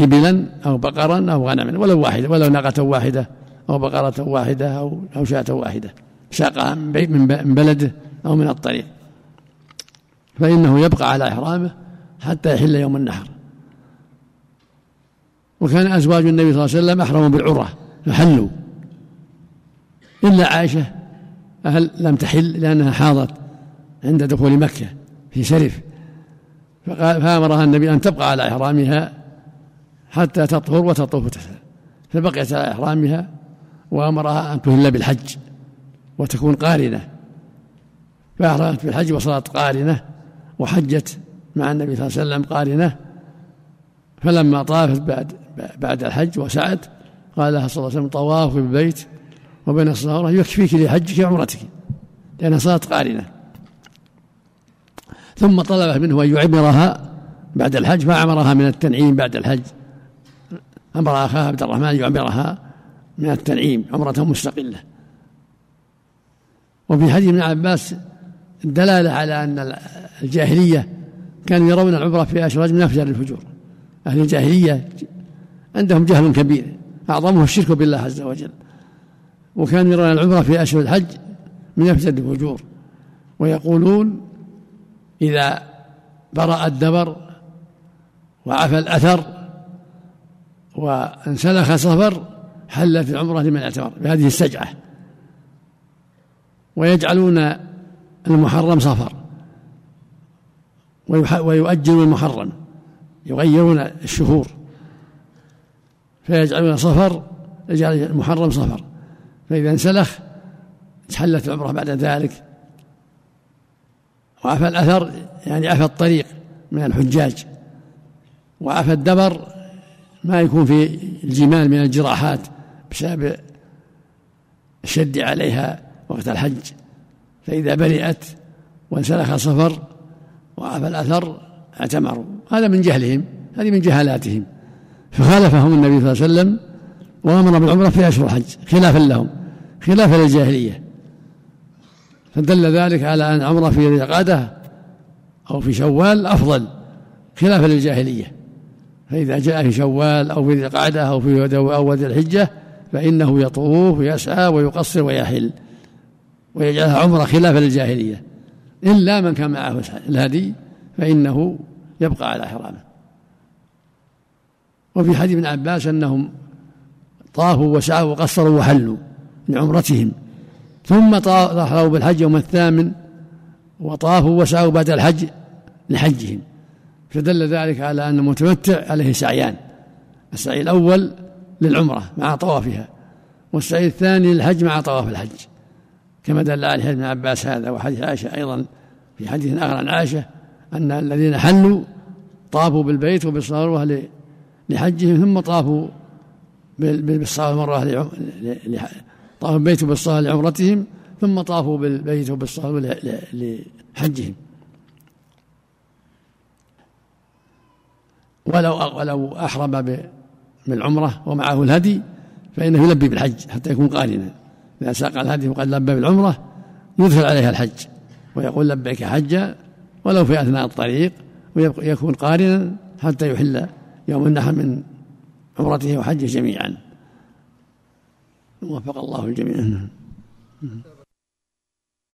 إبلا أو بقرا أو غنما ولو واحدة ولو ناقة واحدة أو بقرة واحدة أو أو شاة واحدة. ساقها من بلده أو من الطريق. فإنه يبقى على إحرامه حتى يحل يوم النحر. وكان أزواج النبي صلى الله عليه وسلم أحرموا بالعرة فحلوا. إلا عائشة أهل لم تحل؟ لأنها حاضت عند دخول مكة في فقال فأمرها النبي أن تبقى على إحرامها حتى تطهر وتطوف فبقيت على إحرامها وأمرها أن تهل بالحج. وتكون قارنة. فأحرمت بالحج وصارت قارنة وحجت مع النبي صلى الله عليه وسلم قارنة. فلما طافت بعد بعد الحج وسعت قال لها صلى الله عليه وسلم طواف بالبيت وبين الصلاة يكفيك لحجك وعمرتك لأنها صارت قارنة. ثم طلب منه أن يعمرها بعد الحج فأمرها من التنعيم بعد الحج. أمر أخاه عبد الرحمن يعمرها من التنعيم عمرة مستقلة. وفي حديث ابن عباس الدلالة على أن الجاهلية كانوا يرون العمرة في أشراج من أفجر الفجور. أهل الجاهلية عندهم جهل كبير أعظمه الشرك بالله عز وجل. وكانوا يرون العمرة في أشهر الحج من أفسد الفجور. ويقولون إذا برأ الدبر وعفى الأثر وانسلخ صفر حلت العمرة لمن اعتبر. بهذه السجعة. ويجعلون المحرم صفر ويؤجلون المحرم. يغيرون الشهور. فيجعلون صفر يجعل المحرم صفر فإذا انسلخ تحلت العمرة بعد ذلك. وعفى الأثر يعني عفى الطريق من الحجاج. وعفى الدبر ما يكون في الجمال من الجراحات بسبب الشد عليها. وقت الحج فإذا برئت وانسلخ صفر وعفى الأثر اعتمروا. هذا من جهلهم هذه من جهالاتهم. فخالفهم النبي صلى الله عليه وسلم وأمر بالعمرة في اشهر الحج خلافا لهم خلافا للجاهلية. فدل ذلك على أن العمرة في ذي القعدة أو في شوال أفضل خلافا للجاهلية. فإذا جاء في شوال أو في ذي القعدة أو في أو ذي الحجة فإنه يطوف ويسعى ويقصر ويحل. ويجعلها عمرة خلافا للجاهليه إلا من كان معه الهدي فإنه يبقى على إحرامه. وفي حديث ابن عباس أنهم طافوا وسعوا وقصروا وحلوا من عمرتهم. ثم طافوا بالحج يوم الثامن وطافوا وسعوا بعد الحج لحجهم. فدل ذلك على أن المتمتع عليه سعيان. السعي الأول للعمرة مع طوافها والسعي الثاني للحج مع طواف الحج. كما دل عليه ابن عباس هذا وحديث عائشة أيضا في حديث آخر عن عائشة أن الذين حلوا طافوا بالبيت وبالصلاة لحجهم ثم طافوا بالصلاة مرة طافوا البيت بالصلاة لعمرتهم ثم طافوا بالبيت بالصلاة لحجهم. ولو ولو أحرم بالعمرة ومعه الهدي فإنه يلبي بالحج حتى يكون قارنا. إذا ساق الهدي وقد لبى بالعمرة يدخل عليها الحج ويقول لبيك حجا ولو في أثناء الطريق ويكون قارنا حتى يحل يوم النحر من عمرته وحجه جميعا. وفق الله الجميع.